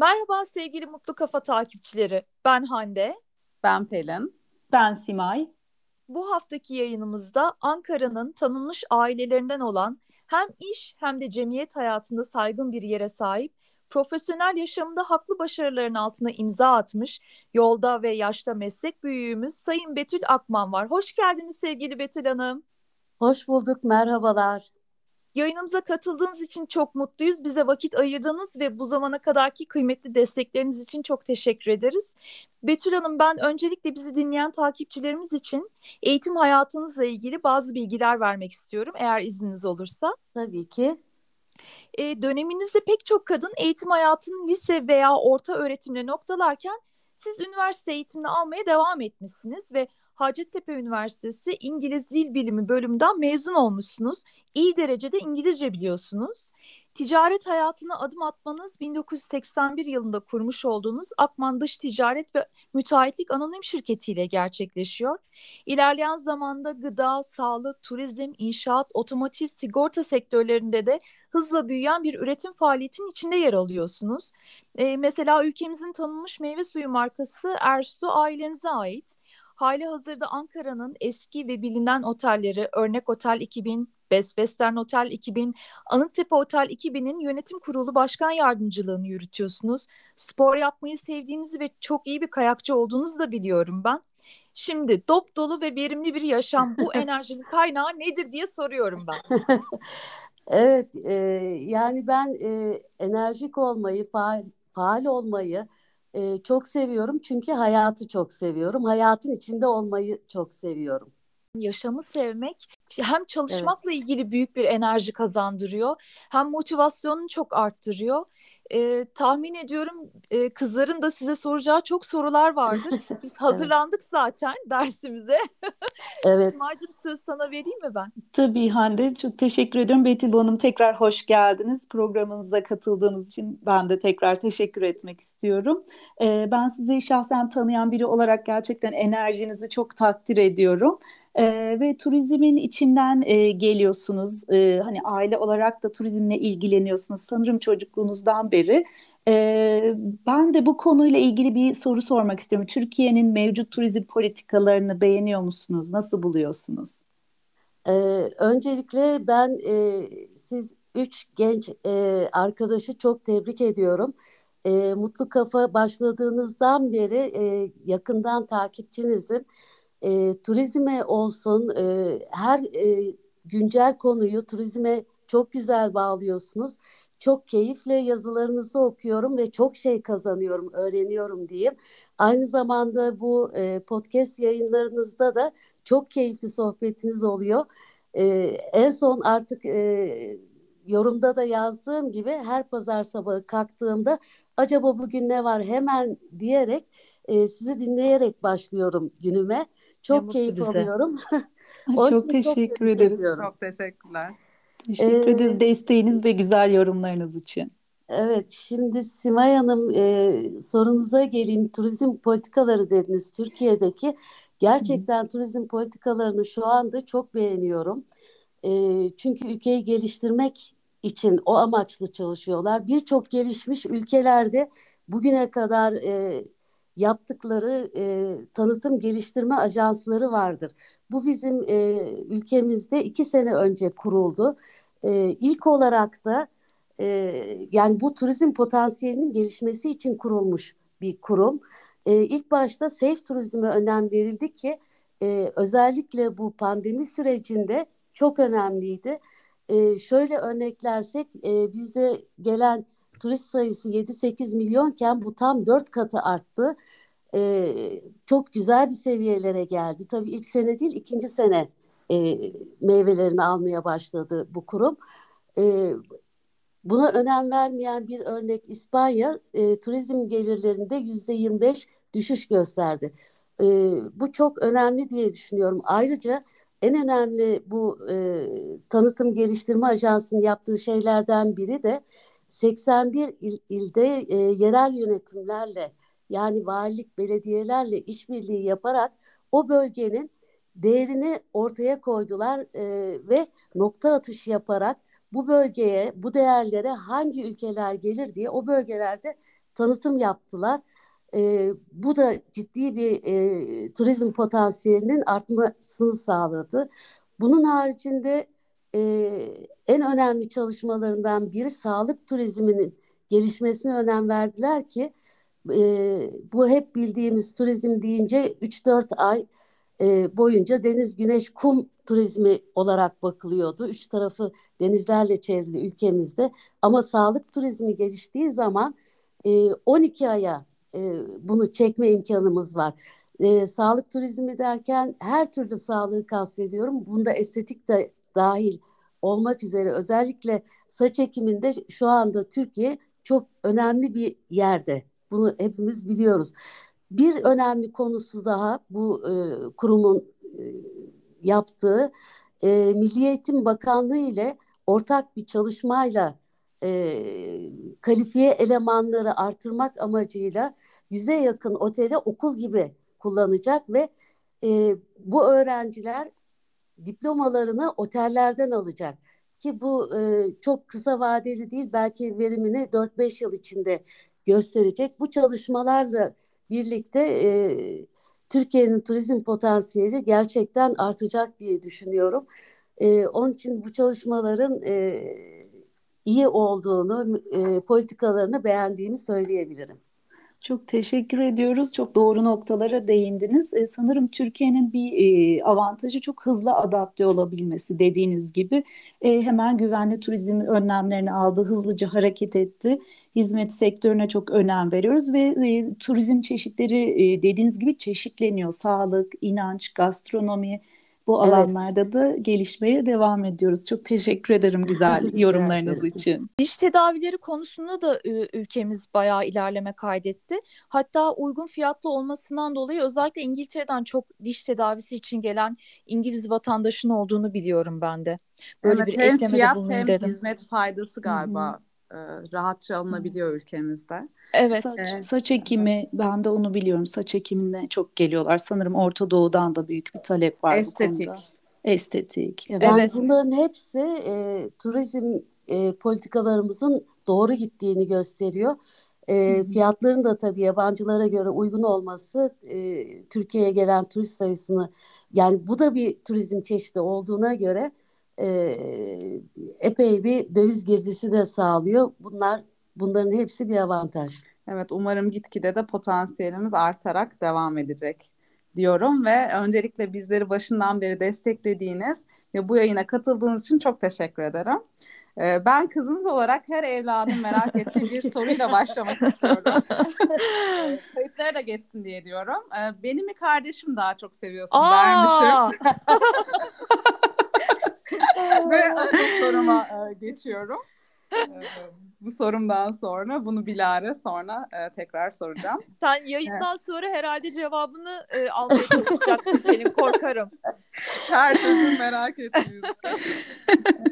Merhaba sevgili Mutlu Kafa takipçileri. Ben Hande. Ben Pelin. Ben Simay. Bu haftaki yayınımızda Ankara'nın tanınmış ailelerinden olan hem iş hem de cemiyet hayatında saygın bir yere sahip, profesyonel yaşamında haklı başarıların altına imza atmış, yolda ve yaşta meslek büyüğümüz Sayın Betül Akman var. Hoş geldiniz sevgili Betül Hanım. Hoş bulduk, merhabalar. Yayınımıza katıldığınız için çok mutluyuz. Bize vakit ayırdınız ve bu zamana kadarki kıymetli destekleriniz için çok teşekkür ederiz. Betül Hanım ben öncelikle bizi dinleyen takipçilerimiz için eğitim hayatınızla ilgili bazı bilgiler vermek istiyorum eğer izniniz olursa. Tabii ki. E, döneminizde pek çok kadın eğitim hayatını lise veya orta öğretimle noktalarken siz üniversite eğitimini almaya devam etmişsiniz ve Hacettepe Üniversitesi İngiliz Dil Bilimi bölümünden mezun olmuşsunuz. İyi derecede İngilizce biliyorsunuz. Ticaret hayatına adım atmanız 1981 yılında kurmuş olduğunuz Akman Dış Ticaret ve Müteahhitlik Anonim Şirketi ile gerçekleşiyor. İlerleyen zamanda gıda, sağlık, turizm, inşaat, otomotiv, sigorta sektörlerinde de hızla büyüyen bir üretim faaliyetinin içinde yer alıyorsunuz. Ee, mesela ülkemizin tanınmış meyve suyu markası Ersu ailenize ait. Hali hazırda Ankara'nın eski ve bilinen otelleri Örnek Otel 2000, Best Western Otel 2000, Anıttepe Otel 2000'in yönetim kurulu başkan yardımcılığını yürütüyorsunuz. Spor yapmayı sevdiğinizi ve çok iyi bir kayakçı olduğunuzu da biliyorum ben. Şimdi dop dolu ve verimli bir yaşam bu enerjinin kaynağı nedir diye soruyorum ben. evet e, yani ben e, enerjik olmayı, faal, faal olmayı, e, çok seviyorum çünkü hayatı çok seviyorum. Hayatın içinde olmayı çok seviyorum. Yaşamı sevmek hem çalışmakla evet. ilgili büyük bir enerji kazandırıyor hem motivasyonunu çok arttırıyor. Ee, tahmin ediyorum e, kızların da size soracağı çok sorular vardır. Biz hazırlandık evet. zaten dersimize. evet. Simacığım söz sana vereyim mi ben? Tabii Hande çok teşekkür ediyorum. Betül Hanım tekrar hoş geldiniz. Programınıza katıldığınız için ben de tekrar teşekkür etmek istiyorum. Ee, ben sizi şahsen tanıyan biri olarak gerçekten enerjinizi çok takdir ediyorum. Ee, ve turizmin içinden e, geliyorsunuz. E, hani aile olarak da turizmle ilgileniyorsunuz. Sanırım çocukluğunuzdan beri. E, ben de bu konuyla ilgili bir soru sormak istiyorum. Türkiye'nin mevcut turizm politikalarını beğeniyor musunuz? Nasıl buluyorsunuz? Ee, öncelikle ben e, siz üç genç e, arkadaşı çok tebrik ediyorum. E, Mutlu Kafa başladığınızdan beri e, yakından takipçinizim e, turizme olsun e, her e, güncel konuyu turizme çok güzel bağlıyorsunuz. Çok keyifle yazılarınızı okuyorum ve çok şey kazanıyorum, öğreniyorum diyeyim. Aynı zamanda bu e, podcast yayınlarınızda da çok keyifli sohbetiniz oluyor. E, en son artık e, yorumda da yazdığım gibi her pazar sabahı kalktığımda acaba bugün ne var hemen diyerek e, sizi dinleyerek başlıyorum günüme. Çok keyif alıyorum. çok teşekkür çok ederiz. Ediyorum. Çok teşekkürler. Teşekkür ee, ederiz desteğiniz ve güzel yorumlarınız için. Evet, şimdi Simay Hanım e, sorunuza geleyim. Turizm politikaları dediniz Türkiye'deki. Gerçekten Hı. turizm politikalarını şu anda çok beğeniyorum. E, çünkü ülkeyi geliştirmek için o amaçlı çalışıyorlar. Birçok gelişmiş ülkelerde bugüne kadar e, yaptıkları e, tanıtım geliştirme ajansları vardır. Bu bizim e, ülkemizde iki sene önce kuruldu. E, ilk olarak da e, yani bu turizm potansiyelinin gelişmesi için kurulmuş bir kurum. E, ilk başta safe turizme önem verildi ki e, özellikle bu pandemi sürecinde çok önemliydi. E, şöyle örneklersek e, bizde gelen turist sayısı 7-8 milyonken bu tam 4 katı arttı. E, çok güzel bir seviyelere geldi. Tabii ilk sene değil ikinci sene e, meyvelerini almaya başladı bu kurum. E, buna önem vermeyen bir örnek İspanya e, turizm gelirlerinde yüzde 25 düşüş gösterdi. E, bu çok önemli diye düşünüyorum. Ayrıca en önemli bu e, tanıtım geliştirme ajansının yaptığı şeylerden biri de 81 il, ilde e, yerel yönetimlerle yani valilik belediyelerle işbirliği yaparak o bölgenin değerini ortaya koydular e, ve nokta atışı yaparak bu bölgeye, bu değerlere hangi ülkeler gelir diye o bölgelerde tanıtım yaptılar. E, bu da ciddi bir e, turizm potansiyelinin artmasını sağladı. Bunun haricinde e, en önemli çalışmalarından biri sağlık turizminin gelişmesine önem verdiler ki e, bu hep bildiğimiz turizm deyince 3-4 ay e, boyunca deniz, güneş, kum turizmi olarak bakılıyordu. Üç tarafı denizlerle çevrili ülkemizde ama sağlık turizmi geliştiği zaman e, 12 aya e, bunu çekme imkanımız var. E, sağlık turizmi derken her türlü sağlığı kastediyorum. Bunda estetik de dahil olmak üzere özellikle saç ekiminde şu anda Türkiye çok önemli bir yerde. Bunu hepimiz biliyoruz. Bir önemli konusu daha bu e, kurumun e, yaptığı e, Milli Eğitim Bakanlığı ile ortak bir çalışmayla e, kalifiye elemanları artırmak amacıyla yüze yakın otele okul gibi kullanacak ve e, bu öğrenciler diplomalarını otellerden alacak ki bu e, çok kısa vadeli değil belki verimini 4-5 yıl içinde gösterecek. Bu çalışmalarla birlikte e, Türkiye'nin turizm potansiyeli gerçekten artacak diye düşünüyorum. E, onun için bu çalışmaların e, iyi olduğunu, e, politikalarını beğendiğimi söyleyebilirim. Çok teşekkür ediyoruz. Çok doğru noktalara değindiniz. E, sanırım Türkiye'nin bir e, avantajı çok hızlı adapte olabilmesi dediğiniz gibi. E, hemen güvenli turizm önlemlerini aldı, hızlıca hareket etti. Hizmet sektörüne çok önem veriyoruz ve e, turizm çeşitleri e, dediğiniz gibi çeşitleniyor. Sağlık, inanç, gastronomi, bu Evet. alanlarda da gelişmeye devam ediyoruz. Çok teşekkür ederim güzel yorumlarınız için. Diş tedavileri konusunda da ülkemiz bayağı ilerleme kaydetti. Hatta uygun fiyatlı olmasından dolayı özellikle İngiltere'den çok diş tedavisi için gelen İngiliz vatandaşın olduğunu biliyorum ben de. Böyle evet, bir hem eklemede fiyat hem dedim. hizmet faydası galiba e, rahatça alınabiliyor ülkemizde. Evet. Saç, Evet. saç ekimi ben de onu biliyorum. Saç ekimine çok geliyorlar. Sanırım Orta Doğu'dan da büyük bir talep var bu Estetik. konuda. Estetik. Evet. Yani Evet. bunların hepsi e, turizm e, politikalarımızın doğru gittiğini gösteriyor. E, fiyatların da tabii yabancılara göre uygun olması e, Türkiye'ye gelen turist sayısını yani bu da bir turizm çeşidi olduğuna göre e, epey bir döviz girdisi de sağlıyor. Bunlar bunların hepsi bir avantaj. Evet, umarım gitgide de potansiyelimiz artarak devam edecek diyorum ve öncelikle bizleri başından beri desteklediğiniz ve bu yayına katıldığınız için çok teşekkür ederim. Ben kızınız olarak her evladın merak ettiği bir soruyla başlamak istiyorum. Kayıtlara da geçsin diye diyorum. Beni mi kardeşim daha çok seviyorsun dermişim. Ve asıl soruma geçiyorum. Bu sorumdan sonra bunu bilare sonra e, tekrar soracağım. Sen yayından sonra herhalde cevabını e, almaya çalışacaksın Pelin korkarım. Her türlü merak ettiğiniz.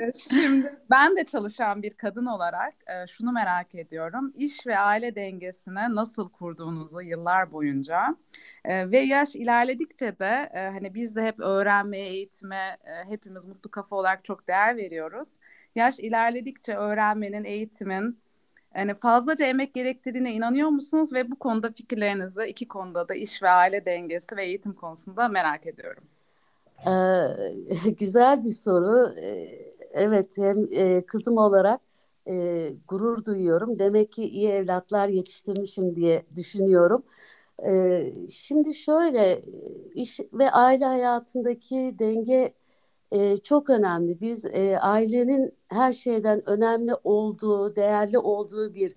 Ee, Şimdi ben de çalışan bir kadın olarak e, şunu merak ediyorum. İş ve aile dengesine nasıl kurduğunuzu yıllar boyunca E, ve yaş ilerledikçe de e, hani biz de hep öğrenmeye, eğitime e, hepimiz mutlu kafa olarak çok değer veriyoruz. Yaş ilerledikçe öğrenmenin, eğitimin yani fazlaca emek gerektirdiğine inanıyor musunuz ve bu konuda fikirlerinizi iki konuda da iş ve aile dengesi ve eğitim konusunda merak ediyorum. Ee, güzel bir soru. Ee, evet, hem e, kızım olarak e, gurur duyuyorum. Demek ki iyi evlatlar yetiştirmişim diye düşünüyorum. Ee, şimdi şöyle, iş ve aile hayatındaki denge e, çok önemli. Biz e, ailenin her şeyden önemli olduğu, değerli olduğu bir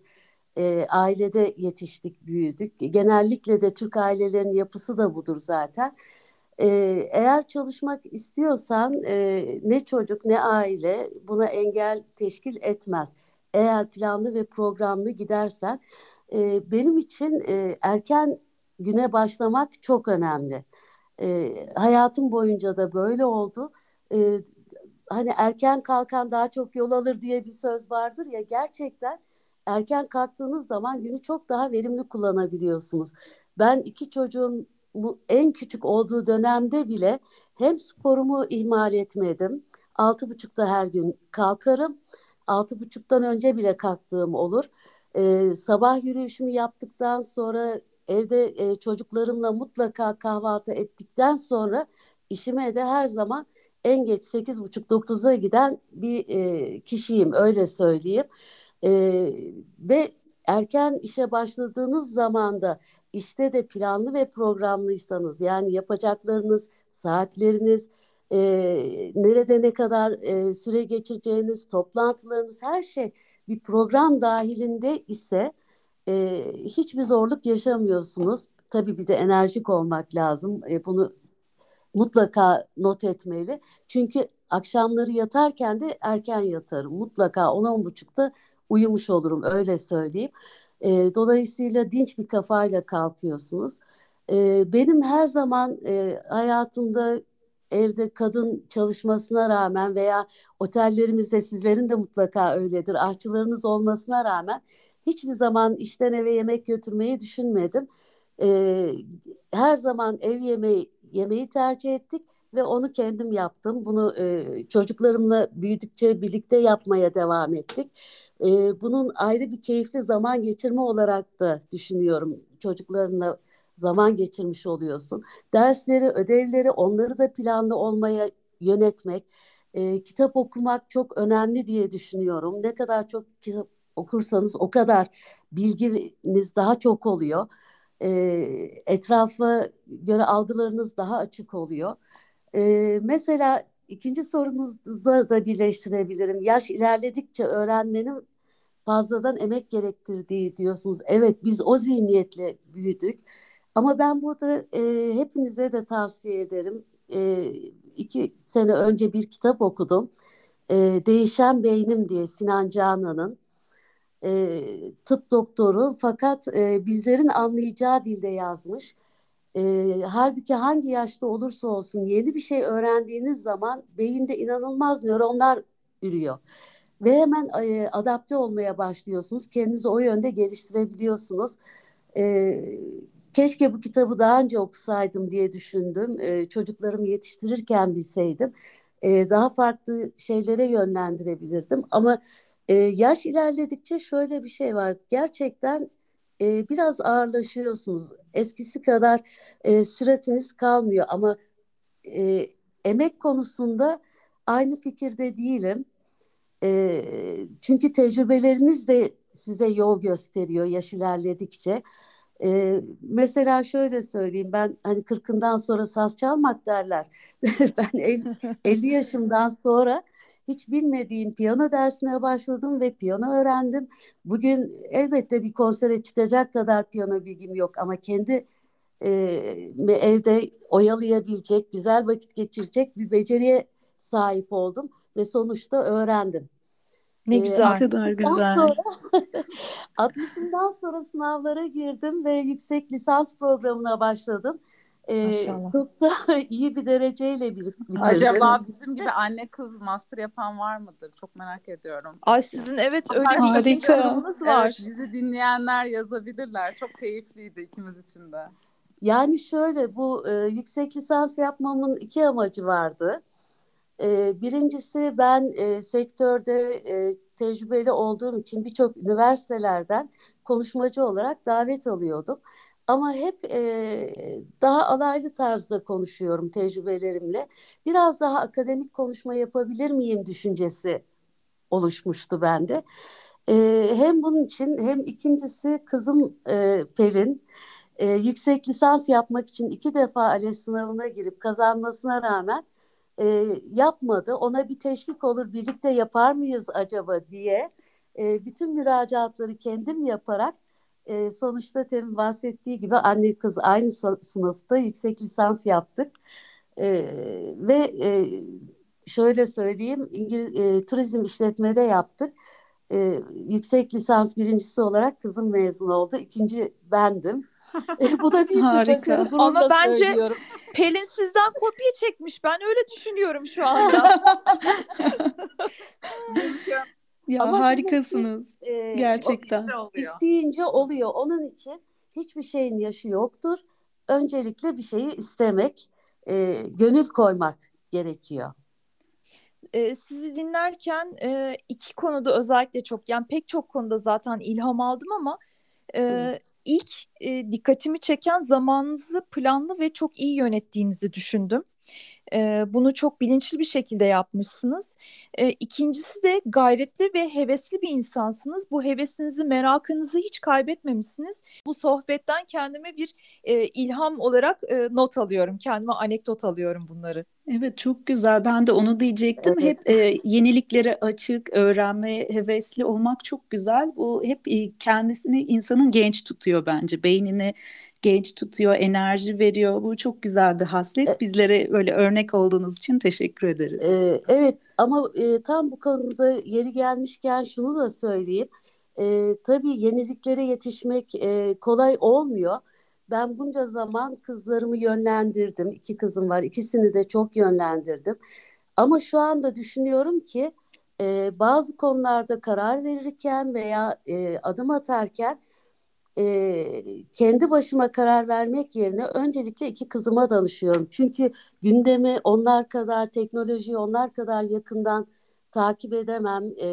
e, ailede yetiştik, büyüdük. Genellikle de Türk ailelerinin yapısı da budur zaten. Ee, eğer çalışmak istiyorsan e, ne çocuk ne aile buna engel teşkil etmez. Eğer planlı ve programlı gidersen e, benim için e, erken güne başlamak çok önemli. E, hayatım boyunca da böyle oldu. E, hani erken kalkan daha çok yol alır diye bir söz vardır ya gerçekten erken kalktığınız zaman günü çok daha verimli kullanabiliyorsunuz. Ben iki çocuğum en küçük olduğu dönemde bile hem sporumu ihmal etmedim. Altı buçukta her gün kalkarım. Altı buçuktan önce bile kalktığım olur. E, sabah yürüyüşümü yaptıktan sonra evde e, çocuklarımla mutlaka kahvaltı ettikten sonra işime de her zaman en geç 8.30-9'a giden bir e, kişiyim öyle söyleyeyim. E, ve erken işe başladığınız zaman da işte de planlı ve programlıysanız yani yapacaklarınız, saatleriniz, e, nerede ne kadar e, süre geçireceğiniz, toplantılarınız her şey bir program dahilinde ise e, hiçbir zorluk yaşamıyorsunuz. Tabii bir de enerjik olmak lazım. E, bunu mutlaka not etmeli. Çünkü akşamları yatarken de erken yatarım. Mutlaka 10-10.30'da uyumuş olurum öyle söyleyeyim. E, dolayısıyla dinç bir kafayla kalkıyorsunuz. E, benim her zaman e, hayatımda evde kadın çalışmasına rağmen veya otellerimizde sizlerin de mutlaka öyledir. Aşçılarınız olmasına rağmen hiçbir zaman işten eve yemek götürmeyi düşünmedim. E, her zaman ev yemeği yemeği tercih ettik ve onu kendim yaptım. Bunu e, çocuklarımla büyüdükçe birlikte yapmaya devam ettik. E, bunun ayrı bir keyifli zaman geçirme olarak da düşünüyorum. Çocuklarınla zaman geçirmiş oluyorsun. Dersleri, ödevleri, onları da planlı olmaya yönetmek, e, kitap okumak çok önemli diye düşünüyorum. Ne kadar çok kitap okursanız o kadar bilginiz daha çok oluyor e, etrafa göre algılarınız daha açık oluyor. E, mesela ikinci sorunuzla da birleştirebilirim. Yaş ilerledikçe öğrenmenin fazladan emek gerektirdiği diyorsunuz. Evet biz o zihniyetle büyüdük. Ama ben burada e, hepinize de tavsiye ederim. E, iki sene önce bir kitap okudum. E, Değişen Beynim diye Sinan Canan'ın e, tıp doktoru fakat e, bizlerin anlayacağı dilde yazmış. E, halbuki hangi yaşta olursa olsun yeni bir şey öğrendiğiniz zaman beyinde inanılmaz nöronlar ürüyor. Ve hemen e, adapte olmaya başlıyorsunuz. Kendinizi o yönde geliştirebiliyorsunuz. E, keşke bu kitabı daha önce okusaydım diye düşündüm. E, çocuklarımı yetiştirirken bilseydim. E, daha farklı şeylere yönlendirebilirdim. Ama e, yaş ilerledikçe şöyle bir şey var. Gerçekten e, biraz ağırlaşıyorsunuz. Eskisi kadar e, süretiniz kalmıyor ama e, emek konusunda aynı fikirde değilim. E, çünkü tecrübeleriniz de size yol gösteriyor yaş ilerledikçe. E, mesela şöyle söyleyeyim ben hani kırkından sonra saz çalmak derler. ben 50, 50 yaşımdan sonra hiç bilmediğim piyano dersine başladım ve piyano öğrendim. Bugün elbette bir konsere çıkacak kadar piyano bilgim yok ama kendi e, evde oyalayabilecek, güzel vakit geçirecek bir beceriye sahip oldum ve sonuçta öğrendim. Ne güzel. Ne kadar güzel. Sonra, 60'ından sonra sınavlara girdim ve yüksek lisans programına başladım. Ee, çok da iyi bir dereceyle bitirdim. Acaba bizim gibi anne kız master yapan var mıdır? Çok merak ediyorum. Ay sizin evet öyle bir harika var. Evet, bizi dinleyenler yazabilirler. Çok keyifliydi ikimiz için de. Yani şöyle bu e, yüksek lisans yapmamın iki amacı vardı. E, birincisi ben e, sektörde e, tecrübeli olduğum için birçok üniversitelerden konuşmacı olarak davet alıyordum. Ama hep e, daha alaylı tarzda konuşuyorum tecrübelerimle. Biraz daha akademik konuşma yapabilir miyim düşüncesi oluşmuştu bende. E, hem bunun için hem ikincisi kızım e, Pelin e, yüksek lisans yapmak için iki defa ALES sınavına girip kazanmasına rağmen e, yapmadı. Ona bir teşvik olur birlikte yapar mıyız acaba diye e, bütün müracaatları kendim yaparak e, sonuçta temin bahsettiği gibi anne kız aynı sınıfta yüksek lisans yaptık. E, ve e, şöyle söyleyeyim İngiliz, e, turizm işletmede yaptık. E, yüksek lisans birincisi olarak kızım mezun oldu. İkinci bendim. e, bu da bir Harika. Bir Ama bence söylüyorum. Pelin sizden kopya çekmiş. Ben öyle düşünüyorum şu anda. Ya Ama harikasınız. e, Gerçekten. Oluyor. İsteyince oluyor. Onun için hiçbir şeyin yaşı yoktur. Öncelikle bir şeyi istemek, e, gönül koymak gerekiyor. e, sizi dinlerken e, iki konuda özellikle çok yani pek çok konuda zaten ilham aldım ama e, ilk e, dikkatimi çeken zamanınızı planlı ve çok iyi yönettiğinizi düşündüm. E, bunu çok bilinçli bir şekilde yapmışsınız. E, ikincisi de gayretli ve hevesli bir insansınız. Bu hevesinizi, merakınızı hiç kaybetmemişsiniz. Bu sohbetten kendime bir e, ilham olarak e, not alıyorum. Kendime anekdot alıyorum bunları. Evet çok güzel. Ben de onu diyecektim. Evet. Hep e, yeniliklere açık, öğrenmeye hevesli olmak çok güzel. Bu hep e, kendisini insanın genç tutuyor bence. Beynini genç tutuyor, enerji veriyor. Bu çok güzel bir haslet. E Bizlere böyle örnek olduğunuz için teşekkür ederiz. E, evet ama e, tam bu konuda yeri gelmişken şunu da söyleyeyim. E, tabii yeniliklere yetişmek e, kolay olmuyor. Ben bunca zaman kızlarımı yönlendirdim. İki kızım var. İkisini de çok yönlendirdim. Ama şu anda düşünüyorum ki e, bazı konularda karar verirken veya e, adım atarken e, kendi başıma karar vermek yerine öncelikle iki kızıma danışıyorum. Çünkü gündemi onlar kadar, teknolojiyi onlar kadar yakından takip edemem e,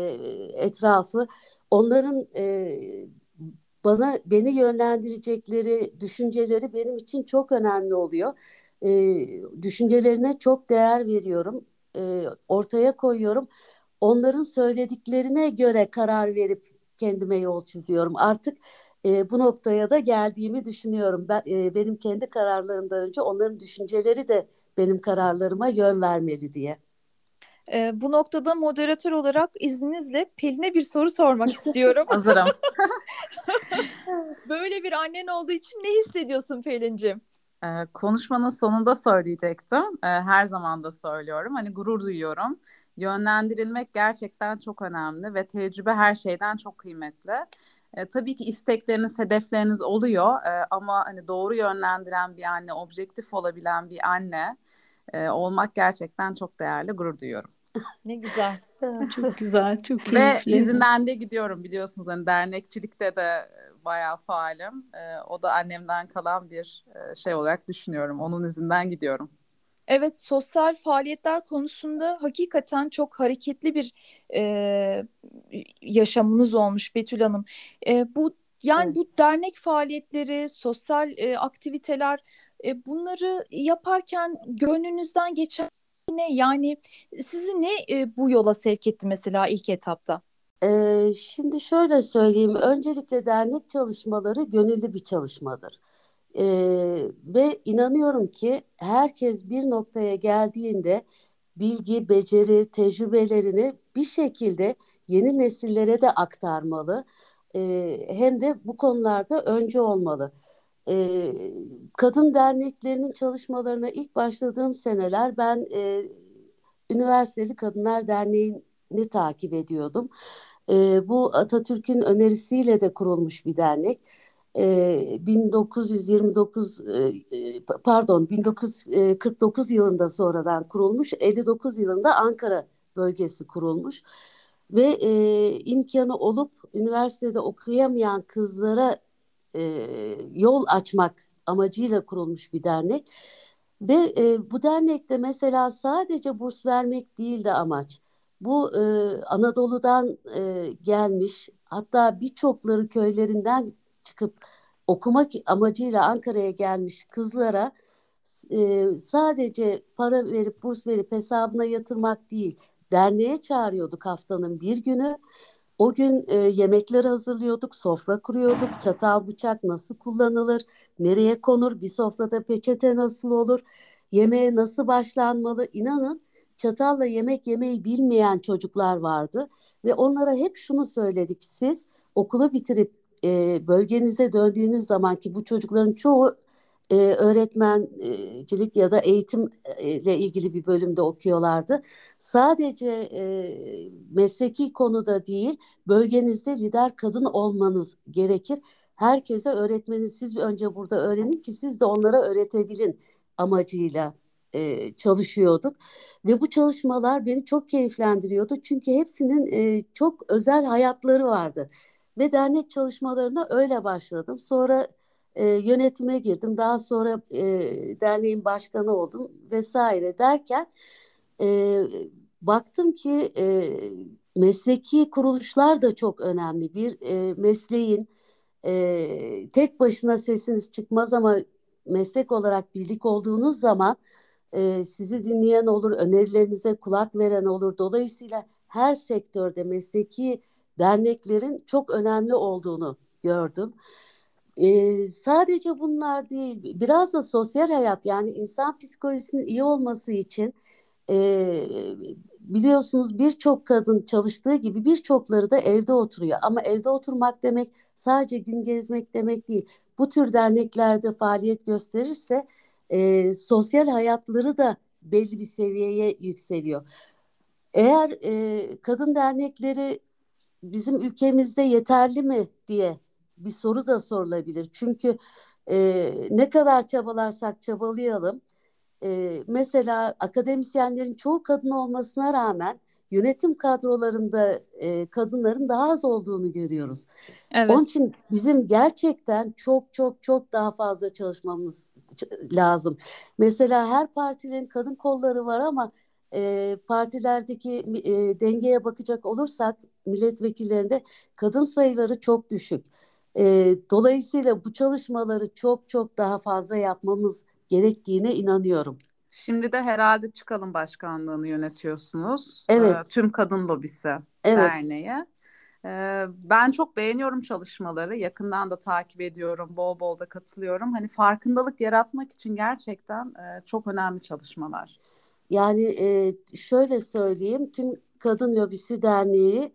etrafı. Onların e, bana beni yönlendirecekleri düşünceleri benim için çok önemli oluyor. E, düşüncelerine çok değer veriyorum. E, ortaya koyuyorum. Onların söylediklerine göre karar verip kendime yol çiziyorum. Artık e, bu noktaya da geldiğimi düşünüyorum. Ben e, benim kendi kararlarımdan önce onların düşünceleri de benim kararlarıma yön vermeli diye. E, bu noktada moderatör olarak izninizle Pelin'e bir soru sormak istiyorum. Hazırım. Böyle bir annen olduğu için ne hissediyorsun Pelin'cim? Ee, konuşmanın sonunda söyleyecektim. Ee, her zaman da söylüyorum. Hani gurur duyuyorum. Yönlendirilmek gerçekten çok önemli ve tecrübe her şeyden çok kıymetli. E, tabii ki istekleriniz, hedefleriniz oluyor e, ama hani doğru yönlendiren bir anne, objektif olabilen bir anne e, olmak gerçekten çok değerli, gurur duyuyorum. Ne güzel. çok güzel, çok keyifli. Ve izinden de gidiyorum biliyorsunuz hani dernekçilikte de bayağı faalim. E, o da annemden kalan bir e, şey olarak düşünüyorum. Onun izinden gidiyorum. Evet, sosyal faaliyetler konusunda hakikaten çok hareketli bir e, yaşamınız olmuş Betül Hanım. E, bu yani evet. bu dernek faaliyetleri, sosyal e, aktiviteler e, bunları yaparken gönlünüzden geçen ne? Yani sizi ne e, bu yola sevk etti mesela ilk etapta? Ee, şimdi şöyle söyleyeyim. Öncelikle dernek çalışmaları gönüllü bir çalışmadır. Ee, ve inanıyorum ki herkes bir noktaya geldiğinde bilgi, beceri, tecrübelerini bir şekilde yeni nesillere de aktarmalı. Ee, hem de bu konularda önce olmalı. Ee, kadın derneklerinin çalışmalarına ilk başladığım seneler ben e, Üniversiteli Kadınlar Derneği'ni takip ediyordum. E, bu Atatürk'ün önerisiyle de kurulmuş bir dernek. 1929 pardon 1949 yılında sonradan kurulmuş 59 yılında Ankara bölgesi kurulmuş ve e, imkanı olup üniversitede okuyamayan kızlara e, yol açmak amacıyla kurulmuş bir dernek ve e, bu dernekte mesela sadece burs vermek değil de amaç bu e, Anadolu'dan e, gelmiş hatta birçokları köylerinden çıkıp okumak amacıyla Ankara'ya gelmiş kızlara e, sadece para verip burs verip hesabına yatırmak değil derneğe çağırıyorduk haftanın bir günü. O gün e, yemekler hazırlıyorduk, sofra kuruyorduk, çatal bıçak nasıl kullanılır, nereye konur, bir sofrada peçete nasıl olur, yemeğe nasıl başlanmalı. İnanın çatalla yemek yemeyi bilmeyen çocuklar vardı ve onlara hep şunu söyledik. Siz okulu bitirip e, bölgenize döndüğünüz zaman ki bu çocukların çoğu e, öğretmencilik ya da eğitimle ilgili bir bölümde okuyorlardı. Sadece e, mesleki konuda değil, bölgenizde lider kadın olmanız gerekir. Herkese öğretmeniz siz önce burada öğrenin ki siz de onlara öğretebilin amacıyla e, çalışıyorduk ve bu çalışmalar beni çok keyiflendiriyordu çünkü hepsinin e, çok özel hayatları vardı ve dernek çalışmalarına öyle başladım. Sonra e, yönetime girdim. Daha sonra e, derneğin başkanı oldum vesaire derken e, baktım ki e, mesleki kuruluşlar da çok önemli. Bir e, mesleğin e, tek başına sesiniz çıkmaz ama meslek olarak birlik olduğunuz zaman e, sizi dinleyen olur, önerilerinize kulak veren olur. Dolayısıyla her sektörde mesleki derneklerin çok önemli olduğunu gördüm. Ee, sadece bunlar değil, biraz da sosyal hayat yani insan psikolojisinin iyi olması için e, biliyorsunuz birçok kadın çalıştığı gibi birçokları da evde oturuyor. Ama evde oturmak demek sadece gün gezmek demek değil. Bu tür derneklerde faaliyet gösterirse e, sosyal hayatları da belli bir seviyeye yükseliyor. Eğer e, kadın dernekleri bizim ülkemizde yeterli mi diye bir soru da sorulabilir. Çünkü e, ne kadar çabalarsak çabalayalım. E, mesela akademisyenlerin çoğu kadın olmasına rağmen yönetim kadrolarında e, kadınların daha az olduğunu görüyoruz. Evet. Onun için bizim gerçekten çok çok çok daha fazla çalışmamız lazım. Mesela her partilerin kadın kolları var ama e, partilerdeki e, dengeye bakacak olursak milletvekillerinde kadın sayıları çok düşük. E, dolayısıyla bu çalışmaları çok çok daha fazla yapmamız gerektiğine inanıyorum. Şimdi de herhalde Çıkalım Başkanlığı'nı yönetiyorsunuz. Evet. E, Tüm Kadın Lobisi evet. Derneği. E, ben çok beğeniyorum çalışmaları. Yakından da takip ediyorum. Bol bol da katılıyorum. Hani farkındalık yaratmak için gerçekten e, çok önemli çalışmalar. Yani e, şöyle söyleyeyim. Tüm Kadın Lobisi Derneği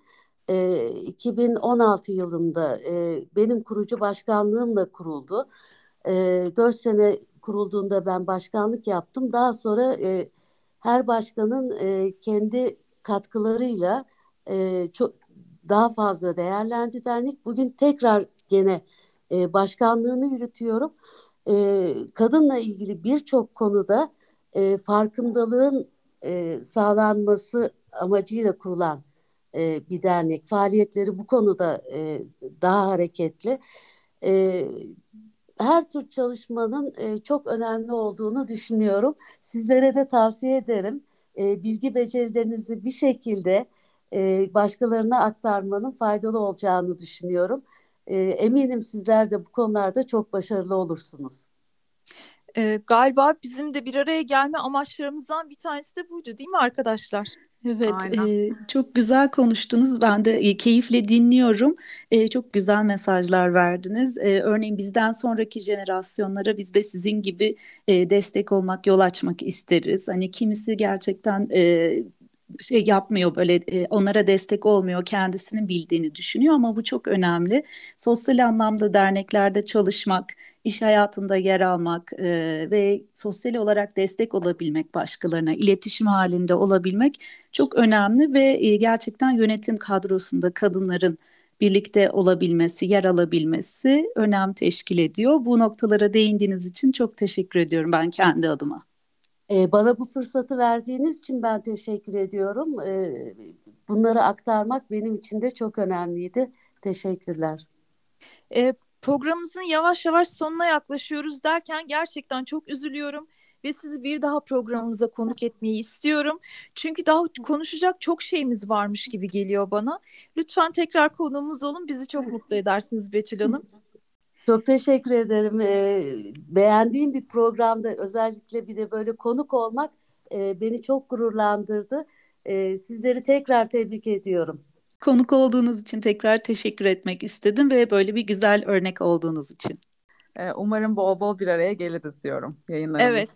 e, 2016 yılında e, benim kurucu başkanlığımla kuruldu. E, 4 sene kurulduğunda ben başkanlık yaptım. Daha sonra e, her başkanın e, kendi katkılarıyla e, çok daha fazla değerlendi dernek. Bugün tekrar gene e, başkanlığını yürütüyorum. E, kadınla ilgili birçok konuda e, farkındalığın e, sağlanması amacıyla kurulan e, bir dernek. Faaliyetleri bu konuda e, daha hareketli. E, her tür çalışmanın e, çok önemli olduğunu düşünüyorum. Sizlere de tavsiye ederim. E, bilgi becerilerinizi bir şekilde e, başkalarına aktarmanın faydalı olacağını düşünüyorum. E, eminim sizler de bu konularda çok başarılı olursunuz. E, galiba bizim de bir araya gelme amaçlarımızdan bir tanesi de buydu değil mi arkadaşlar? Evet, e, çok güzel konuştunuz. Ben de e, keyifle dinliyorum. E, çok güzel mesajlar verdiniz. E, örneğin bizden sonraki jenerasyonlara biz de sizin gibi e, destek olmak, yol açmak isteriz. Hani kimisi gerçekten e, şey yapmıyor böyle e, onlara destek olmuyor kendisinin bildiğini düşünüyor ama bu çok önemli. Sosyal anlamda derneklerde çalışmak, iş hayatında yer almak e, ve sosyal olarak destek olabilmek başkalarına, iletişim halinde olabilmek çok önemli ve e, gerçekten yönetim kadrosunda kadınların birlikte olabilmesi, yer alabilmesi önem teşkil ediyor. Bu noktalara değindiğiniz için çok teşekkür ediyorum ben kendi adıma. E, bana bu fırsatı verdiğiniz için ben teşekkür ediyorum. E, bunları aktarmak benim için de çok önemliydi. Teşekkürler. E, programımızın yavaş yavaş sonuna yaklaşıyoruz derken gerçekten çok üzülüyorum ve sizi bir daha programımıza konuk etmeyi istiyorum. Çünkü daha konuşacak çok şeyimiz varmış gibi geliyor bana. Lütfen tekrar konuğumuz olun. Bizi çok mutlu edersiniz Betül Hanım. Çok teşekkür ederim. Ee, beğendiğim bir programda özellikle bir de böyle konuk olmak e, beni çok gururlandırdı. E, sizleri tekrar tebrik ediyorum. Konuk olduğunuz için tekrar teşekkür etmek istedim ve böyle bir güzel örnek olduğunuz için. Ee, umarım bol bol bir araya geliriz diyorum yayınlarımızda. Evet,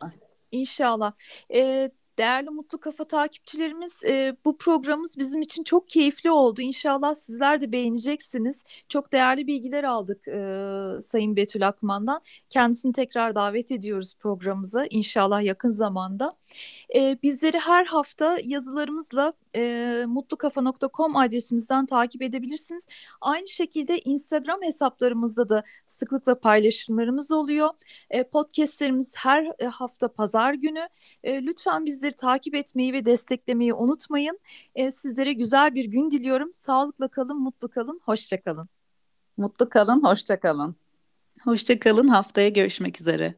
inşallah. Ee, Değerli Mutlu Kafa takipçilerimiz e, bu programımız bizim için çok keyifli oldu. İnşallah sizler de beğeneceksiniz. Çok değerli bilgiler aldık e, Sayın Betül Akman'dan. Kendisini tekrar davet ediyoruz programımıza inşallah yakın zamanda. E, bizleri her hafta yazılarımızla mutlukafa.com adresimizden takip edebilirsiniz. Aynı şekilde Instagram hesaplarımızda da sıklıkla paylaşımlarımız oluyor. E, podcastlerimiz her hafta pazar günü. Lütfen bizleri takip etmeyi ve desteklemeyi unutmayın. E, sizlere güzel bir gün diliyorum. Sağlıkla kalın, mutlu kalın, hoşça kalın. Mutlu kalın, hoşça kalın. Hoşça kalın. Haftaya görüşmek üzere.